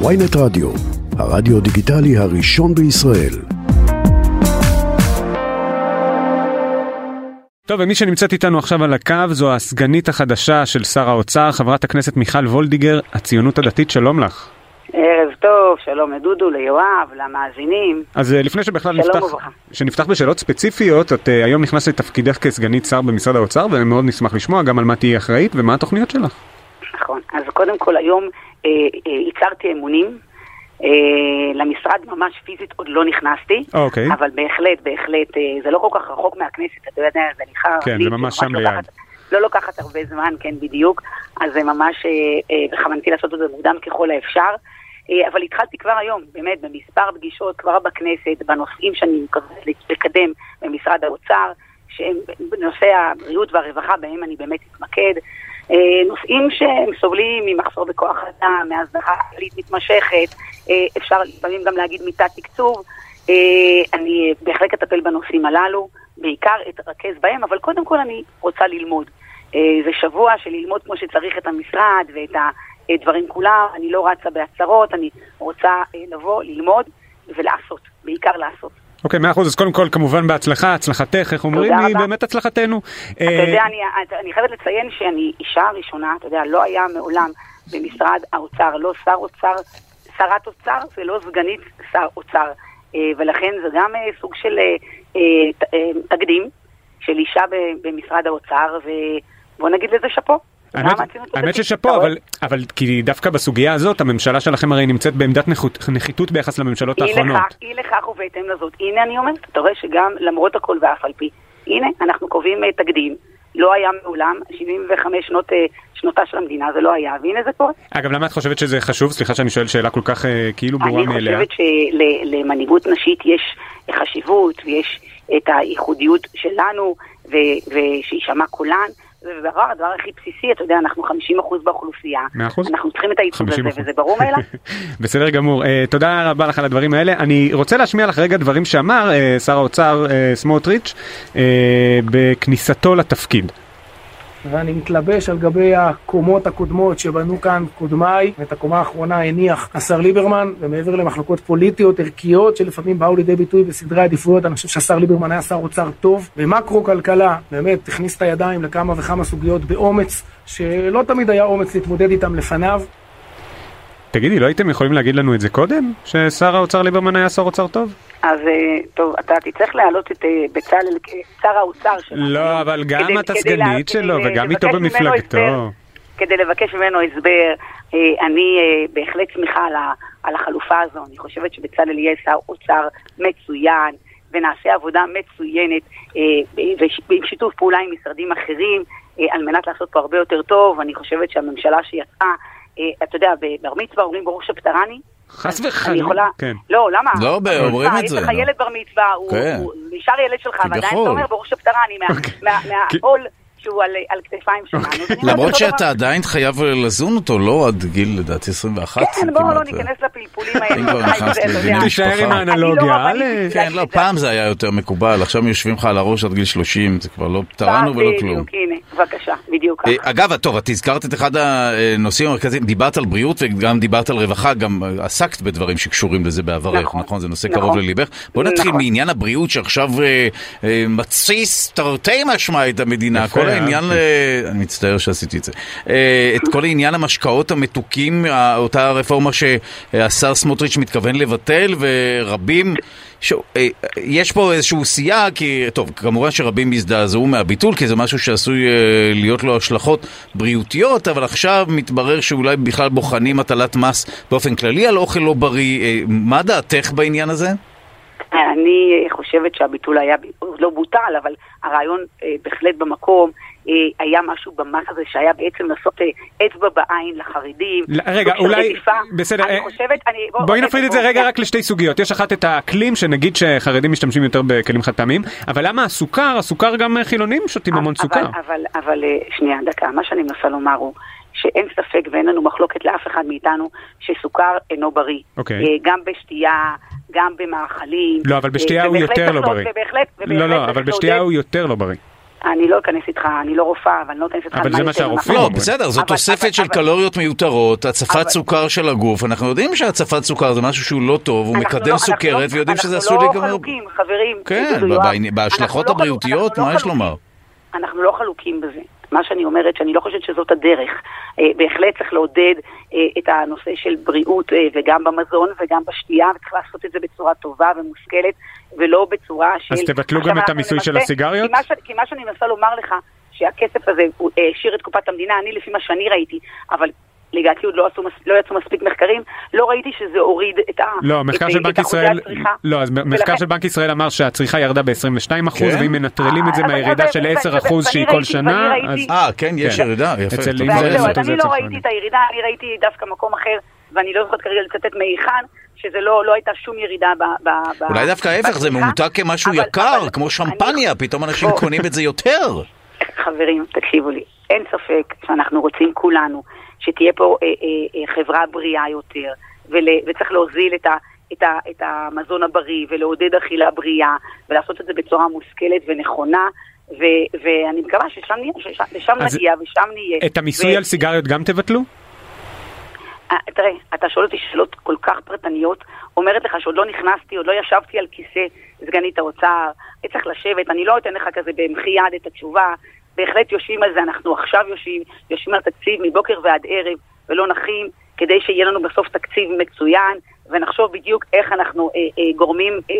ויינט רדיו, הרדיו דיגיטלי הראשון בישראל. טוב, ומי שנמצאת איתנו עכשיו על הקו זו הסגנית החדשה של שר האוצר, חברת הכנסת מיכל וולדיגר, הציונות הדתית, שלום לך. ערב טוב, שלום לדודו, ליואב, למאזינים. אז אה, לפני שבכלל נפתח. שנפתח בשאלות ספציפיות, את אה, היום נכנסת לתפקידך כסגנית שר במשרד האוצר, ומאוד נשמח לשמוע גם על מה תהיי אחראית ומה התוכניות שלך. נכון. אז קודם כל היום הצהרתי אמונים. אה, למשרד ממש פיזית עוד לא נכנסתי, אוקיי. אבל בהחלט, בהחלט, אה, זה לא כל כך רחוק מהכנסת, אתה יודע, זה נראה... כן, זה ממש שם ליד. לא לוקחת הרבה זמן, כן, בדיוק, אז זה ממש אה, אה, בכוונתי לעשות את זה מוקדם ככל האפשר. אה, אבל התחלתי כבר היום, באמת, במספר פגישות כבר בכנסת, בנושאים שאני מקווה לקדם במשרד האוצר, שהם בנושא הבריאות והרווחה, בהם אני באמת אתמקד. אה, נושאים שהם סובלים ממחסור בכוח אדם, מהזנחה כללית מתמשכת, אה, אפשר לפעמים גם להגיד מיטת תקצוב. אה, אני בהחלט אטפל בנושאים הללו, בעיקר אתרכז בהם, אבל קודם כל אני רוצה ללמוד. זה שבוע של ללמוד כמו שצריך את המשרד ואת הדברים כולם, אני לא רצה בהצהרות, אני רוצה לבוא, ללמוד ולעשות, בעיקר לעשות. אוקיי, מאה אחוז, אז קודם כל כמובן בהצלחה, הצלחתך, איך אומרים, היא. באמת הצלחתנו. אתה יודע, אני, אני חייבת לציין שאני אישה ראשונה, אתה יודע, לא היה מעולם במשרד האוצר, לא שר אוצר, שרת אוצר ולא סגנית שר אוצר. אה, ולכן זה גם אה, סוג של אה, אה, אה, תקדים של אישה במשרד האוצר, ובוא נגיד לזה שאפו. האמת, ששאפו? אבל, אבל כי דווקא בסוגיה הזאת, הממשלה שלכם הרי נמצאת בעמדת נחיתות, ביחס לממשלות האחרונות. אי לכך ובהתאם לזאת. הנה אני אומרת, אתה רואה שגם למרות הכל ואף על פי, הנה, אנחנו קובעים אה, תקדים, לא היה מעולם, 75 שנות, אה, שנותה של המדינה זה לא היה, והנה זה קורה. אגב, למה את חושבת שזה חשוב? סליחה שאני שואל שאלה כל כך אה, כאילו ברורה אני מאליה. חושבת שלמנהיגות נשית יש חשיבות ויש את הייחודיות שלנו ושיישמע קולן. ובדבר, הדבר הכי בסיסי, אתה יודע, אנחנו 50% באוכלוסייה. מאה אחוז. אנחנו צריכים את הייצוג הזה, 50%. וזה ברור מאליו. בסדר גמור. אה, תודה רבה לך על הדברים האלה. אני רוצה להשמיע לך רגע דברים שאמר אה, שר האוצר אה, סמוטריץ' אה, בכניסתו לתפקיד. ואני מתלבש על גבי הקומות הקודמות שבנו כאן קודמיי, ואת הקומה האחרונה הניח השר ליברמן, ומעבר למחלוקות פוליטיות, ערכיות, שלפעמים באו לידי ביטוי בסדרי עדיפויות, אני חושב שהשר ליברמן היה שר אוצר טוב. במקרו-כלכלה, באמת, הכניס את הידיים לכמה וכמה סוגיות באומץ, שלא תמיד היה אומץ להתמודד איתם לפניו. תגידי, לא הייתם יכולים להגיד לנו את זה קודם? ששר האוצר ליברמן היה שר אוצר טוב? אז אה, טוב, אתה תצטרך להעלות את אה, בצלאל כשר האוצר שלנו. לא, אבל גם את הסגנית שלו, כדי וגם איתו במפלגתו. כדי לבקש ממנו הסבר, אה, אני אה, בהחלט שמחה על, החלופה הזו. אני חושבת שבצלאל יהיה שר אוצר מצוין, ונעשה עבודה מצוינת, אה, ועם שיתוף פעולה עם משרדים אחרים, אה, על מנת לעשות פה הרבה יותר טוב. אני חושבת שהממשלה שיצאה, אה, אתה יודע, בבר מצווה אומרים ברוך שפטרני. חס אני וחלילה. יכולה... כן. לא, למה? לא, אומרים את זה, יש לך לא. ילד בר מצווה, הוא כן. הוא נשאר ילד שלך, ועדיין אתה. אומר ברוך שפטרני, מה- אוקיי. מהעול שהוא על- על כתפיים שלנו. אומרת למרות שאתה דבר. עדיין חייב לזון אותו, לא עד גיל לדעתי 21 כן, בואו לא כמעט. ניכנס לפלפולים האלה. אם כבר נכנסת יודע. לענייני תישאר עם משפחה. האנלוגיה, אני לא כן, לא. פעם זה היה יותר מקובל, עכשיו יושבים לך על הראש עד גיל 30, זה כבר לא פתרנו ולא כלום. בדיוק, הנה, בבקשה, בדיוק אה, ככה. אגב, טוב, את הזכרת את אחד הנושאים המרכזיים, דיברת על בריאות וגם דיברת על רווחה, גם אה, עסקת בדברים שקשורים לזה בעברך, נכון. נכון? זה נושא נכון. קרוב לליבך. בוא נתחיל נכון. מעניין הבריאות שעכשיו אה, אה, מתסיס תרתי משמע את המדינה. כל העניין. אה, אני מצטער שעשיתי את זה. אה, את כל העניין המשקאות המתוקים, אה, אותה רפורמה שהשר סמוטריץ' מתכוון לבטל, ורבים... ש... יש פה איזשהו סייג, כי, טוב, כמובן שרבים הזדעזעו מהביטול, כי זה משהו שעשוי להיות לו השלכות בריאותיות, אבל עכשיו מתברר שאולי בכלל בוחנים הטלת מס באופן כללי על אוכל לא בריא. מה דעתך בעניין הזה? אני חושבת שהביטול היה, לא בוטל, אבל הרעיון בהחלט במקום. אה, היה משהו במס הזה שהיה בעצם לעשות אה, אצבע בעין לחרדים. רגע, של אולי, רדיפה. בסדר, אני אה, חושבת, אני... בוא- בואי בוא- נפריד את זה רגע רק לשתי סוגיות. יש אחת את האקלים, שנגיד שחרדים משתמשים יותר בכלים חד פעמיים, אבל למה הסוכר? הסוכר גם חילונים שותים המון סוכר. אבל, אבל, שנייה, דקה, מה שאני מנסה לומר הוא שאין ספק ואין לנו מחלוקת לאף אחד מאיתנו שסוכר אינו בריא. אוקיי. אה, גם בשתייה, גם במאכלים. לא, אבל בשתייה הוא יותר לא בריא. ובהחלט, ובהחלט לא, לא, אבל בשתייה הוא יותר לא בריא. אני לא אכנס איתך, אני לא רופאה, ואני לא אכנס איתך אבל זה מה שהרופאים נכון. לא, בסדר, זו אבל- תוספת אבל- של אבל- קלוריות מיותרות, הצפת אבל- סוכר של הגוף. אנחנו יודעים שהצפת סוכר זה משהו שהוא לא טוב, הוא אנחנו מקדם לא- אנחנו סוכרת, לא- ויודעים שזה אנחנו עשוי לא להיגמר... חלוקים, חברים. כן, דודו, יואב. בעני- בהשלכות אנחנו לא הבריאותיות, אנחנו מה לא יש לומר? חלוקים. אנחנו לא חלוקים בזה. מה שאני אומרת, שאני לא חושבת שזאת הדרך. אה, בהחלט צריך לעודד אה, את הנושא של בריאות אה, וגם במזון וגם בשתייה, וצריך לעשות את זה בצורה טובה ומושכלת, ולא בצורה של... אז תבטלו גם את המיסוי של הסיגריות? כי מה, ש... כי מה שאני מנסה לומר לך, שהכסף הזה העשיר את קופת המדינה, אני לפי מה שאני ראיתי, אבל... לדעתי עוד לא, עשו, לא יצאו מספיק מחקרים, לא ראיתי שזה הוריד את ה... לא, את, מחקר אה, של בנק ישראל. לא, אז מחקר ולכן- של בנק ישראל אמר שהצריכה ירדה ב-22%, כן? ואם מנטרלים את זה מהירידה של ו- 10% ו- שהיא כל שנה, אז... אה, כן, יש כן. ירידה, יפה. אצל אז אני לא ראיתי. את הירידה, אני ראיתי דווקא מקום אחר, ואני לא זוכרת כרגע לצטט מהיכן, שזה לא לא הייתה שום ירידה ב... ב- ב- אולי דווקא ההפך, זה. ממותג כמשהו אבל- יקר, אבל כמו אני- שמפניה, פתאום אנשים. קונים את זה יותר. חברים, תקשיבו לי, אין ספק שאנחנו רוצים כולנו שתהיה פה אה, אה, אה, חברה בריאה יותר, ול, וצריך להוזיל את, ה, את, ה, את המזון הבריא ולעודד אכילה בריאה, ולעשות את זה בצורה מושכלת ונכונה, ו, ואני מקווה ששם נהיה, ששם, נגיע ושם נהיה. את המיסוי ו- על סיגריות גם תבטלו? אה, תראה, אתה שואל אותי שאלות כל כך פרטניות, אומרת לך שעוד לא נכנסתי, עוד לא ישבתי על כיסא סגנית האוצר, צריך לשבת, אני לא אתן לך כזה במחי יד את התשובה, בהחלט יושבים על זה, אנחנו עכשיו יושבים, יושבים על תקציב מבוקר ועד ערב, ולא נחים, כדי שיהיה לנו בסוף תקציב מצוין, ונחשוב בדיוק איך אנחנו אה, אה, גורמים אה,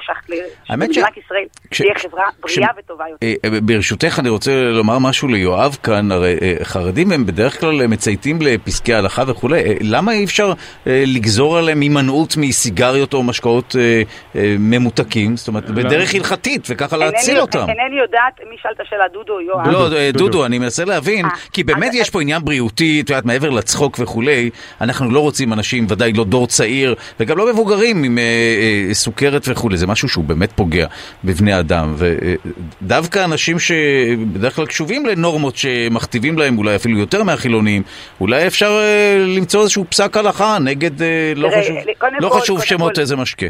שח- האמת ש- שמדינת ישראל כש- תהיה חברה בריאה כש- וטובה יותר. אה, אה, ברשותך, אני רוצה לומר משהו ליואב כאן, הרי אה, חרדים הם בדרך כלל אה, מצייתים לפסקי הלכה וכולי, אה, למה אי אפשר אה, לגזור עליהם הימנעות מסיגריות או משקאות אה, אה, ממותקים? זאת אומרת, בדרך הלכתית, וככה להציל אותם. אינני יודעת מי שאל את השאלה, דודו או יואב. לא, דודו, אה, דודו. דודו, אני מנסה להבין, אה, כי באמת אז- יש פה עניין בריאותי, את יודעת, מעבר לצחוק וכולי, אנחנו לא רוצים אנשים, ודאי לא דור צעיר, וגם לא מבוגרים עם אה, אה, סוכרת וכולי, זה משהו שהוא באמת פוגע בבני אדם, ודווקא אנשים שבדרך כלל קשובים לנורמות שמכתיבים להם, אולי אפילו יותר מהחילונים, אולי אפשר אה, למצוא איזשהו פסק הלכה נגד, אה, לא חשוב, לא כל- חשוב קודם שמות כל- איזה משקה.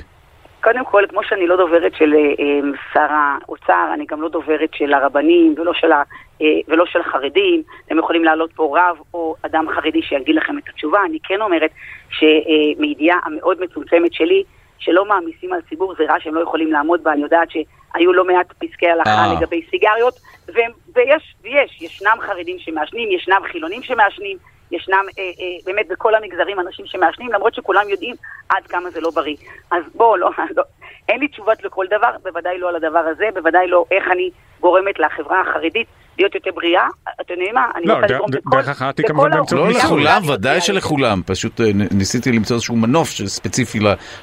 קודם כל, כמו שאני לא דוברת של אה, אה, שר האוצר, אני גם לא דוברת של הרבנים ולא של, ה, אה, ולא של החרדים. אתם יכולים להעלות פה רב או אדם חרדי שיגיד לכם את התשובה. אני כן אומרת שמידיעה המאוד מצומצמת שלי, שלא מעמיסים על ציבור, זה רע שהם לא יכולים לעמוד בה. אני יודעת שהיו לא מעט פסקי הלכה. לגבי סיגריות, והם, ויש, ויש, ישנם חרדים שמעשנים, ישנם חילונים שמעשנים. ישנם אה, אה, באמת בכל המגזרים אנשים שמעשנים, למרות שכולם יודעים עד כמה זה לא בריא. אז בואו, לא, לא, אין לי תשובות לכל דבר, בוודאי לא על הדבר הזה, בוודאי לא איך אני גורמת לחברה החרדית להיות יותר בריאה. אתם יודעים מה? אני לא, רוצה לגרום לכל- דרך לכל כמובן באמצעות לא. לכולם, ודאי שלכולם. פשוט אה, ניסיתי למצוא איזשהו מנוף ספציפי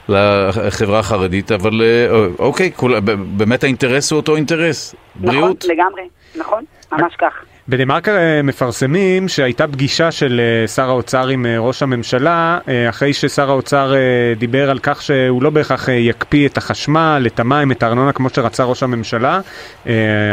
לחברה החרדית, אבל אה, אוקיי, כול- ב- באמת האינטרס הוא אותו אינטרס. בריאות. נכון, לגמרי, נכון, ממש כך. בדה מרקר אה, מפרסמים שהייתה פגישה של אה, שר האוצר עם אה, ראש הממשלה אחרי ששר האוצר דיבר על כך שהוא לא בהכרח יקפיא את החשמל, את המים, את הארנונה כמו שרצה ראש הממשלה.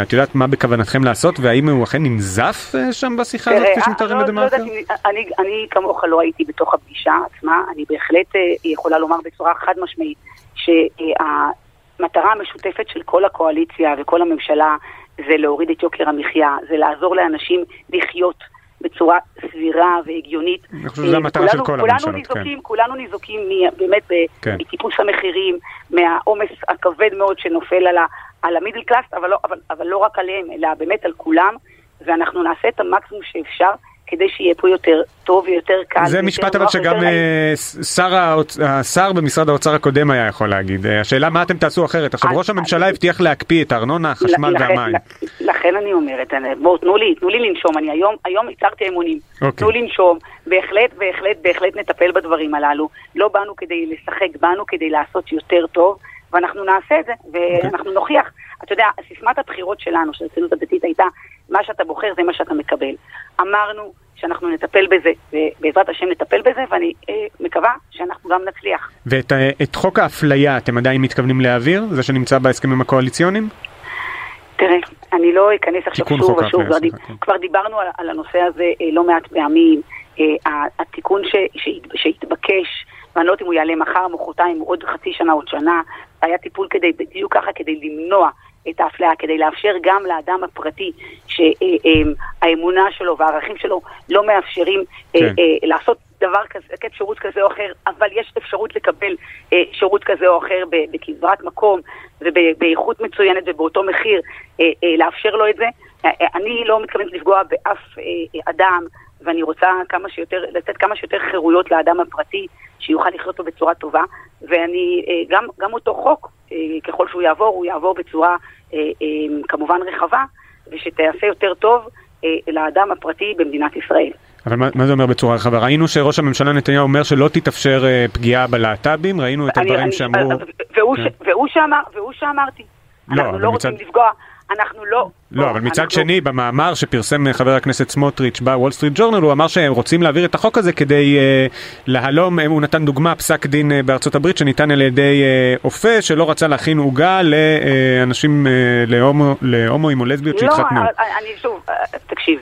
את יודעת מה בכוונתכם לעשות והאם הוא אכן ננזף שם בשיחה הזאת כפי שמתארים בדה יודעת מרקר? אם- אני- אני כמוך לא הייתי בתוך הפגישה עצמה, אני בהחלט יכולה לומר בצורה חד משמעית שהמטרה המשותפת של כל הקואליציה וכל הממשלה זה להוריד את יוקר המחיה, זה לעזור לאנשים לחיות בצורה סבירה והגיונית. אני חושב שזו המטרה של כל כולנו הממשלות, ניזוקים, כולנו ניזוקים באמת כן. מטיפוס המחירים, מהעומס הכבד מאוד שנופל על, ה, על המידל קלאס, אבל לא, אבל, אבל לא רק עליהם, אלא באמת על כולם, ואנחנו נעשה את המקסימום שאפשר כדי שיהיה פה יותר טוב ויותר קל. זה משפט אבל שגם. אה, שר השר במשרד האוצר הקודם היה יכול להגיד. אה, השאלה מה אתם תעשו אחרת. עכשיו אז- ראש הממשלה הבטיח להקפיא את הארנונה, החשמל והמים. לכן אני אומרת, בואו תנו לי, תנו לי לנשום, אני היום, היום הצהרתי אמונים, אוקיי. תנו לנשום, בהחלט, בהחלט, בהחלט נטפל בדברים הללו, לא באנו כדי לשחק, באנו כדי לעשות יותר טוב, ואנחנו נעשה את זה, אוקיי. ואנחנו נוכיח. אתה יודע, סיסמת הבחירות שלנו, של הציונות הדתית הייתה, מה שאתה בוחר זה מה שאתה מקבל. אמרנו שאנחנו נטפל בזה, ובעזרת השם נטפל בזה, ואני אה, מקווה שאנחנו גם נצליח. ואת אה, חוק האפליה אתם עדיין מתכוונים להעביר? זה שנמצא בהסכמים הקואליציוניים? תראה, אני לא אכנס עכשיו שוב ושוב, כבר, כן. כבר דיברנו על, על הנושא הזה אה, לא מעט פעמים. אה, התיקון ש, שהתבקש, ואני לא יודעת אם הוא יעלה מחר, מחרתיים, עוד חצי שנה, עוד שנה, היה טיפול כדי, בדיוק ככה, כדי למנוע את האפליה, כדי לאפשר גם לאדם הפרטי שהאמונה שלו והערכים שלו לא מאפשרים כן. לעשות דבר כזה, לתת שירות כזה או אחר, אבל יש אפשרות לקבל אה, שירות כזה או אחר בקברת מקום ובאיכות מצוינת ובאותו מחיר, אה, אה, לאפשר לו את זה. אה, אה, אני לא מתכוונת לפגוע באף אה, אה, אדם, ואני רוצה כמה שיותר, לתת כמה שיותר חירויות לאדם הפרטי, שיוכל לחיות פה בצורה טובה, ואני, אה, גם, גם אותו חוק, אה, ככל שהוא יעבור, הוא יעבור בצורה אה, כמובן רחבה, ושתעשה יותר טוב לאדם הפרטי במדינת ישראל. אבל מה, מה זה אומר בצורה רחבה? ראינו שראש הממשלה נתניהו אומר שלא תתאפשר פגיעה בלהט"בים, ראינו את הדברים אני- שאמרו... והוא, כן. ש, והוא, שאמר, והוא שאמרתי. לא, אנחנו לא רוצים מצד- לפגוע, אנחנו לא... לא, אבל מצד אנחנו- שני, במאמר שפרסם חבר הכנסת סמוטריץ' בוול סטריט ג'ורנל, הוא אמר שהם רוצים להעביר את החוק הזה כדי אה, להלום, אה, הוא נתן דוגמה, פסק דין אה, בארצות הברית שניתן על ידי אופה שלא רצה להכין עוגה לאנשים, אה, להומו- להומואים או לסביות שהתחתנו. לא, אני שוב, תקשיב,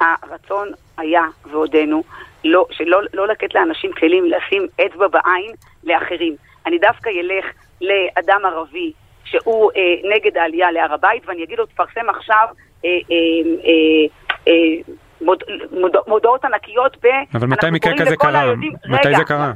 הרצון היה ועודנו לא, שלא לא לתת לאנשים כלים לשים אצבע בעין לאחרים. אני דווקא אלך לאדם ערבי שהוא אה, נגד העלייה להר הבית, ואני אגיד לו, תפרסם עכשיו אה, אה, אה, אה, מוד, מוד, מודעות ענקיות ב... אבל מתי מקרה כזה קרה? היהודים- מתי רגע, זה קרה?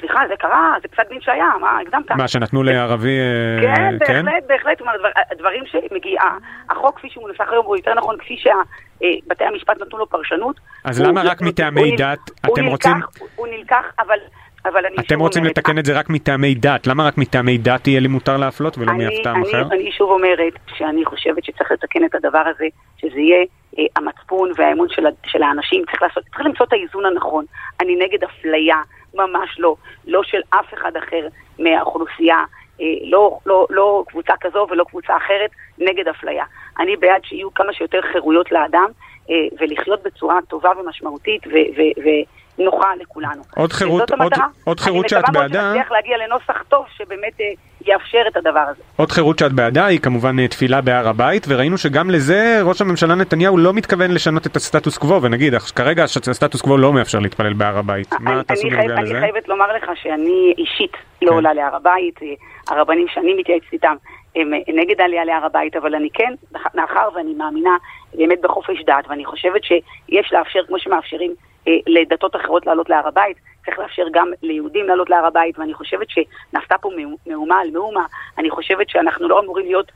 סליחה, זה קרה, זה פסק דין שהיה, מה, הגזמת. מה, שנתנו לערבי... אה, כן, בהחלט, בהחלט, כלומר, דבר- הדברים שמגיעה, החוק כפי שהוא מנוסח היום, או יותר נכון, כפי שבתי המשפט נתנו לו פרשנות. אז למה רק מטעמי דת? אתם רוצים- הוא נלקח, אבל... אבל אני אתם רוצים אומרת, לתקן את זה רק מטעמי דת, למה רק מטעמי דת יהיה לי מותר להפלות ולא מאף טעם אני, אחר? אני שוב אומרת שאני חושבת שצריך לתקן את הדבר הזה, שזה יהיה אה, המצפון והאמון של, של האנשים, צריך, לעשות, צריך למצוא את האיזון הנכון. אני נגד אפליה, ממש לא, לא של אף אחד אחר מהאוכלוסייה, אה, לא, לא, לא קבוצה כזו ולא קבוצה אחרת, נגד אפליה. אני בעד שיהיו כמה שיותר חירויות לאדם, אה, ולחיות בצורה טובה ומשמעותית ו- ו- ונוחה לכולנו. עוד חירות-. עוד- עוד חירות שאת אני מקווה בעדה- מאוד שנצליח להגיע לנוסח טוב שבאמת אה, יאפשר את הדבר הזה. עוד חירות שאת בעדה היא כמובן אה, תפילה בהר הבית, וראינו שגם לזה ראש הממשלה נתניהו לא מתכוון לשנות את הסטטוס קוו, ונגיד, כרגע הסטטוס קוו לא מאפשר להתפלל בהר הבית. מה אני- תעשו אני בנוגע אני? חייבת לומר לך שאני אישית לא כן. עולה להר הבית, אה, הרבנים שאני מתייעצת איתם הם אה, נגד העלייה להר הבית, אבל אני כן, מאחר ואני מאמינה באמת בחופש דת, ואני חושבת שיש לאפשר, כמו שמאפשרים אה, לדתות אחרות לעלות להר הבית, צריך לאפשר גם ליהודים לעלות להר הבית, ואני חושבת שנעשתה פה מהומה- על מהומה, אני חושבת שאנחנו לא אמורים להיות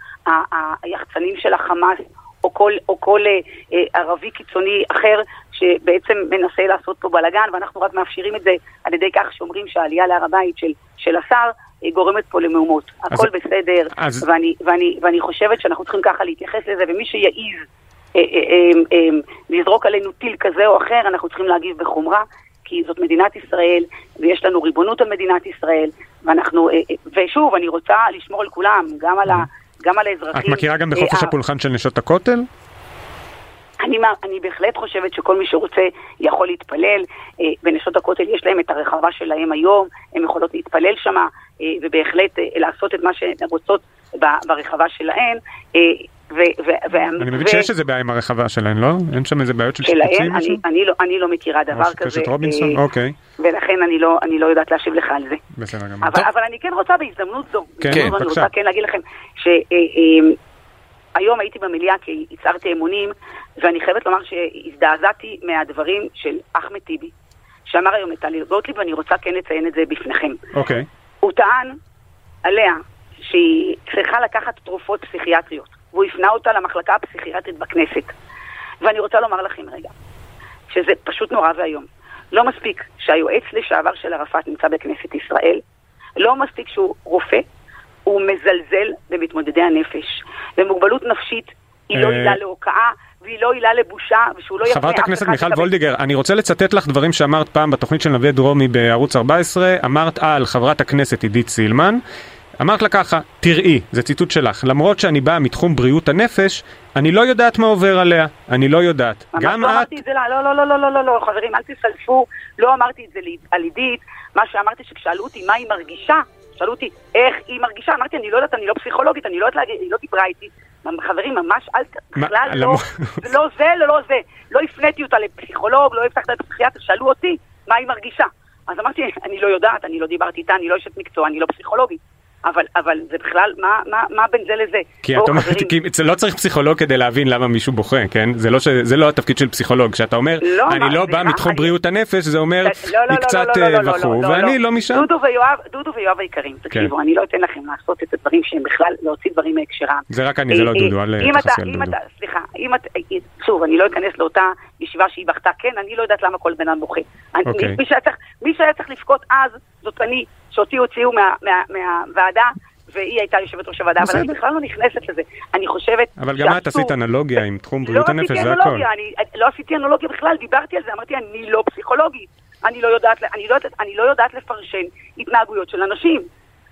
היחצנים של החמאס או כל, או כל אה, אה, ערבי קיצוני אחר שבעצם מנסה לעשות פה בלאגן, ואנחנו רק מאפשרים את זה על ידי כך שאומרים שהעלייה להר הבית של, של השר אה, גורמת פה למהומות. הכל בסדר, אז- ואני, ואני, ואני חושבת שאנחנו צריכים ככה להתייחס לזה, ומי שיעז אה, אה, אה, אה, לזרוק עלינו טיל כזה או אחר, אנחנו צריכים להגיב בחומרה. כי זאת מדינת ישראל, ויש לנו ריבונות על מדינת ישראל, ואנחנו, אה, אה, ושוב, אני רוצה לשמור על כולם, גם על, ה, גם על האזרחים. את מכירה גם בחופש אה, הפולחן של נשות הכותל? אני, אני בהחלט חושבת שכל מי שרוצה יכול להתפלל. אה, בנשות הכותל יש להם את הרחבה שלהם היום, הן יכולות להתפלל שם, אה, ובהחלט אה, לעשות את מה שהן רוצות ברחבה שלהן. אה, ו- אני מבין שיש איזה בעיה עם הרחבה שלהן, לא? אין שם איזה בעיות של שיפוצים? אני, אני, לא, אני לא מכירה דבר כזה, קשת רובינסון? אה, אוקיי, ולכן אני לא, אני לא יודעת להשיב לך על זה. בסדר גמור. אבל, אבל אני כן רוצה בהזדמנות זו, כן, בהזדמנות זו אני בבקשה. רוצה כן להגיד לכם שהיום הייתי במליאה כי הצהרתי אמונים, ואני חייבת לומר שהזדעזעתי מהדברים של אחמד טיבי, שאמר היום לטלי גוטליב, ואני רוצה כן לציין את זה בפניכם. אוקיי. הוא טען עליה שהיא צריכה לקחת תרופות פסיכיאטריות, והוא הפנה אותה למחלקה הפסיכיאטרית בכנסת. ואני רוצה לומר לכם רגע, שזה פשוט נורא ואיום. לא מספיק שהיועץ לשעבר של ערפאת נמצא בכנסת ישראל, לא מספיק שהוא רופא, הוא מזלזל במתמודדי הנפש. ומוגבלות נפשית היא לא אה, עילה להוקעה, והיא לא עילה לבושה, ושהוא לא יפנה חברת הכנסת מיכל וולדיגר, אני רוצה לצטט לך דברים שאמרת פעם בתוכנית של נווה דרומי בערוץ 14, אמרת על חברת הכנסת עידית סילמן, אמרת לה ככה, תראי, זה ציטוט שלך, למרות שאני באה מתחום בריאות הנפש, אני לא יודעת מה עובר עליה, אני לא יודעת. גם לא את, אמרתי את זה, לא, לא, לא, לא, לא, לא, לא, חברים, אל תסלפו, לא אמרתי את זה על עידית, מה שאמרתי שכשאלו אותי מה היא מרגישה, שאלו אותי איך היא מרגישה, אמרתי, אני לא יודעת, אני לא פסיכולוגית, אני לא יודעת להגיד, היא לא דיברה איתי. חברים, ממש, אל, ת- בכלל לא, לא זה, לא, לא זה. לא הפניתי אותה לפסיכולוג, לא הבטחת לפסיכיאטר, שאלו אותי מה היא מרגישה. אז אמרתי, אני לא יודעת, אני לא דיברתי איתה, אני לא אשת מקצוע, אני לא פסיכולוגית. אבל, אבל זה בכלל, מה, מה, מה בין זה לזה? כי את אומרת, כי זה לא צריך פסיכולוג כדי להבין למה מישהו בוכה, כן? זה לא, ש... זה לא התפקיד של פסיכולוג. כשאתה אומר, לא, אני מה, לא בא מתחום אני- בריאות הנפש, זה אומר, לא, לא, היא קצת לא, ואני לא. משם. דודו ויואב, דודו ויואב היקרים, תקשיבו, אני לא אתן לכם לעשות את הדברים שהם בכלל, להוציא דברים מהקשרם. זה רק אני, זה לא אה, דודו, אה, אל אם אתה, תכעסי על אם דודו. אתה, סליחה, אם אתה, אה, שוב, אני לא אכנס לאותה ישיבה שהיא בכתה, כן, אני לא יודעת למה כל בן אדם בוכה. אני- אוקיי. מי שהיה צריך לבכות אז, זאת אני, שאותי הוציאו מה- מה- מהוועדה. והיא הייתה יושבת ראש הוועדה, אבל אני. בכלל לא נכנסת לזה. אני חושבת אבל גם את עשית אנלוגיה עם תחום לא בריאות הנפש, עשיתי זה אני לא עשיתי אנלוגיה בכלל, דיברתי על זה, אמרתי, אני לא פסיכולוגית. אני לא יודעת, אני לא, אני לא יודעת לפרשן התנהגויות של אנשים.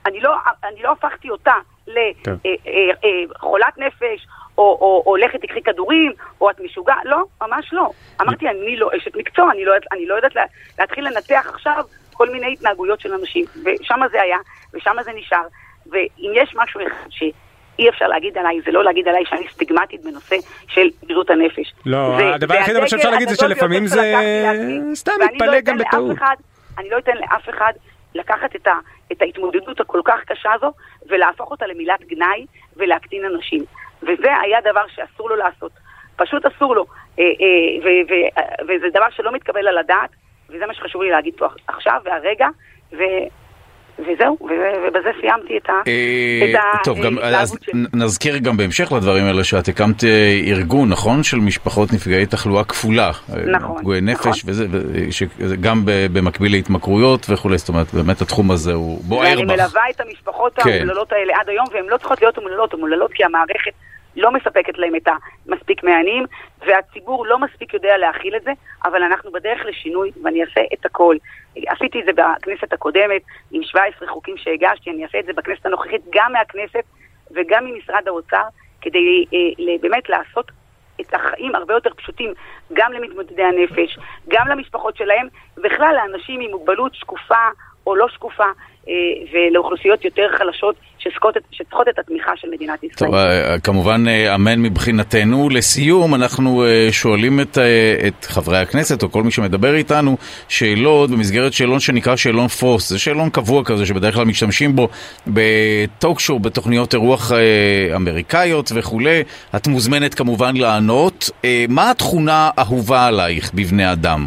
אני לא, אני לא הפכתי אותה. לחולת נפש, או, או, או הולכת תקחי כדורים, או את משוגע, לא, ממש לא. אמרתי, אני לא אשת מקצוע, אני לא, אני לא יודעת לה, להתחיל לנתח עכשיו כל מיני התנהגויות של אנשים. ושם זה היה, ושם זה נשאר. ואם יש משהו אחד שאי אפשר להגיד עליי, זה לא להגיד עליי שאני סטיגמטית בנושא של בריאות הנפש. לא, זה- הדבר היחיד שאפשר להגיד זה שלפעמים זה סתם לא מתפלג אתן גם בטעות. אחד- אני לא אתן לאף אחד לקחת את, ה, את ההתמודדות הכל כך קשה הזו ולהפוך אותה למילת גנאי ולהקטין אנשים. וזה היה דבר שאסור לו לעשות. פשוט אסור לו. אה, אה, ו- ו- אה, וזה דבר שלא מתקבל על הדעת, וזה מה שחשוב לי להגיד פה עכשיו והרגע, ו- וזהו, ובזה סיימתי את ה... אה, ה- טוב, גם, ההתלהבות אז שלי. נזכיר גם בהמשך לדברים האלה שאת הקמת אה, ארגון, נכון? של משפחות נפגעי תחלואה כפולה. אה, נכון, פגועי נפש, נכון. וזה, ו- ש- גם במקביל להתמכרויות וכולי, זאת אומרת, באמת התחום הזה הוא בוער ואני בך. מלווה את המשפחות כן. האומללות האלה עד היום, והן לא צריכות להיות אומללות, אומללות כי המערכת לא מספקת להם את המספיק מענים, והציבור לא מספיק יודע להכיל את זה, אבל אנחנו בדרך לשינוי, ואני אעשה את הכל. עשיתי את זה בכנסת הקודמת, עם 17 חוקים שהגשתי, אני אעשה את זה בכנסת הנוכחית, גם מהכנסת וגם ממשרד האוצר, כדי אה, באמת לעשות את החיים הרבה יותר פשוטים גם למתמודדי הנפש, גם למשפחות שלהם, ובכלל לאנשים עם מוגבלות שקופה או לא שקופה, אה, ולאוכלוסיות יותר חלשות שצריכות את, שצריכות את התמיכה של מדינת ישראל. טוב, אה, כמובן אה, אמן מבחינתנו. לסיום, אנחנו שואלים את, את חברי הכנסת, או כל מי שמדבר איתנו, שאלות במסגרת שאלון שנקרא שאלון פרוס. זה שאלון קבוע כזה שבדרך כלל משתמשים בו בטוק שואו, בתוכניות אירוח אמריקאיות וכולי. את מוזמנת כמובן לענות. מה התכונה האהובה עלייך בבני אדם?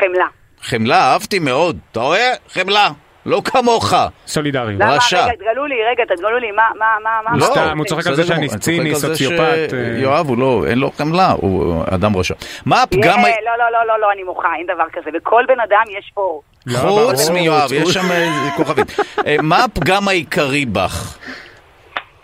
חמלה. חמלה, אהבתי מאוד. אתה רואה? חמלה. לא כמוך. סולידריות. למה, רשע. רגע, תגלו לי, רגע, תגלו לי, מה, מה, מה, מה... לא, סתם, הוא צוחק על זה שאני ציני, זה סוציופט, ש- אה. יואב הוא לא, אין לו חמלה, הוא אדם רשע. מה הפגם... אה, ה- לא, לא, לא, לא, לא, אני מוחה, אין דבר כזה. בכל בן אדם יש אור. לא, חוץ מיואב. יש שם כוכבית. אה, מה הפגם העיקרי בך?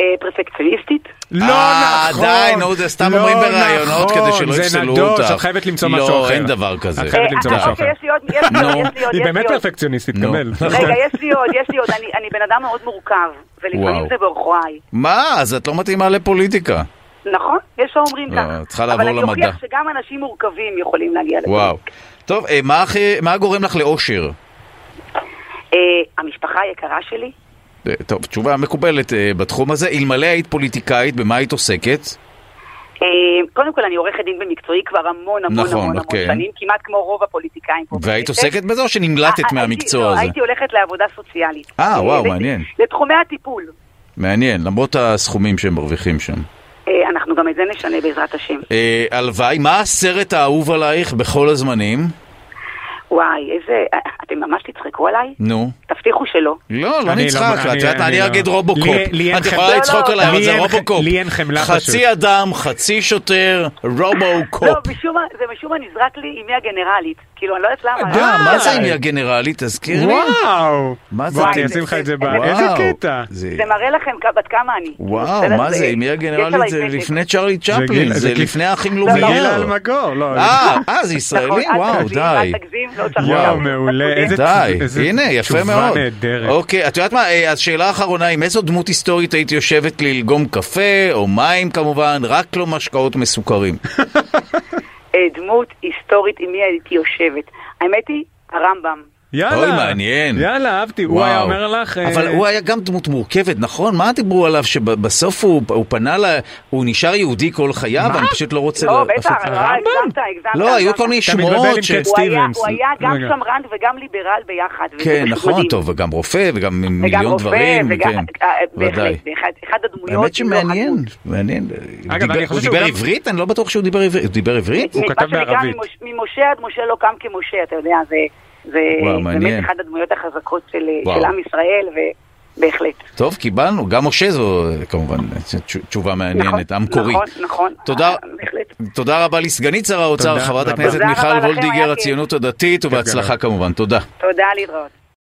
אה, פרפקציוניסטית. לא אה, נכון. די, נו, זה סתם לא אומרים בראיונות נכון, כדי שלא זה יפסלו נדוש, אותך. את חייבת למצוא משהו לא, אחר. אין דבר כזה. את חייבת אה, למצוא אה, משהו אוקיי, אחר. יש לי עוד, יש לי עוד, נו. יש לי עוד, היא באמת עוד. פרפקציוניסטית. קבל. רגע, יש לי עוד, יש לי עוד, אני, אני בן אדם מאוד מורכב, ולפעמים. זה בעוכריי. מה? אז את לא מתאימה לפוליטיקה. נכון, יש האומרים לא, ככה. את צריכה לעבור אבל אני למדע. אוכיח שגם אנשים מורכבים יכולים להגיע לזה. וואו. טוב, אה, מה גורם לך לאושר? אה, המשפחה היקרה שלי, אה, טוב, תשובה מקובלת בתחום הזה. אלמלא היית פוליטיקאית, במה היית עוסקת? אה, קודם כל אני עורכת דין במקצועי כבר המון המון נכון, המון המון כן. שנים, כמעט כמו רוב הפוליטיקאים פה. והיית בכנסת. עוסקת בזה או אה, שנמלטת הייתי- מהמקצוע לא, הזה? הייתי הולכת לעבודה סוציאלית. אה, וואו, מעניין. לתחומי הטיפול. מעניין, למרות הסכומים שהם מרוויחים שם. אה, אנחנו גם את זה נשנה בעזרת השם. אה, הלוואי, מה הסרט האהוב עלייך בכל הזמנים? וואי, איזה... אה, אתם ממש תצחקו עליי? נו. תבטיחו שלא. לא, לא לא- נצחק, את אני- יודעת אני לא- אגיד רובוקופ. את. יכולה לא, לצחוק לא, עליי, אבל זה רובוקופ. לי אין חמלה חצי פשוט. אדם, חצי שוטר, רובוקופ. לא, משום מה, זה משום מה נזרק לי עם מי הגנרלית. כאילו, אני לא יודעת למה. אה, מה זה די. עם הגנרלית? תזכיר לי. וואו. מה זה? זה- אני אשים לך את זה ב... וואו. איזה קטע. זה- זה מראה לכם בת כמה אני. וואו? מה זה, עם מי הגנרלית? זה. לפני צ'רלי צ'פלין, זה זה לפני האחים לא, זה לא. גיל לומייר. אלמגור, לא. אה, אה, זה נכון, ישראלי? אל וואו, די. לא צריך וואו. מעולה. איזה די, הנה, יפה תשובה מאוד. נהדרת. אוקיי, את יודעת מה, אה, אז שאלה אחרונה, עם איזו דמות היסטורית היית יושבת ללגום קפה, או מים כמובן, רק לא משקאות מסוכרים. אה, דמות היסטורית עם מי הייתי יושבת. האמת היא, הרמב"ם. יאללה. אוי, מעניין. יאללה, אהבתי. הוא וואו. היה אומר לך... אה, אבל הוא היה גם דמות מורכבת, נכון? מה דיברו עליו שבסוף הוא, הוא פנה ל... הוא נשאר יהודי כל חייו, מה? אני פשוט לא רוצה לא. בטח, הרמב"ם? הגזמת, הגזמת. לא, היו. כל מיני שמועות ש... הוא היה-. הוא גם. שמרן וגם ליברל ביחד. כן, נכון. טוב, וגם רופא, וגם מיליון דברים, וגם, כן, אה, ודאי. בהחלט, אחד הדמויות. האמת לא שמעניין. מעניין. הוא דיבר עברית? אני לא בטוח שהוא דיבר עברית. הוא דיבר עברית? הוא מה כתב בערבית. ממש- ממשה עד משה לא קם כמשה, אתה יודע, זה, זה וואו, מעניין. באמת אחת הדמויות החזקות של, וואו. של עם ישראל, ובהחלט. טוב, קיבלנו. גם משה זו כמובן תש- תשובה מעניינת, המקורי. נכון, נכון. תודה. אה, בהחלט. תודה רבה לסגנית שר האוצר, תודה חברת. הכנסת תודה מיכל וולדיגר. הציונות הדתית, ובהצלחה כמובן. תודה. תודה, להתראות.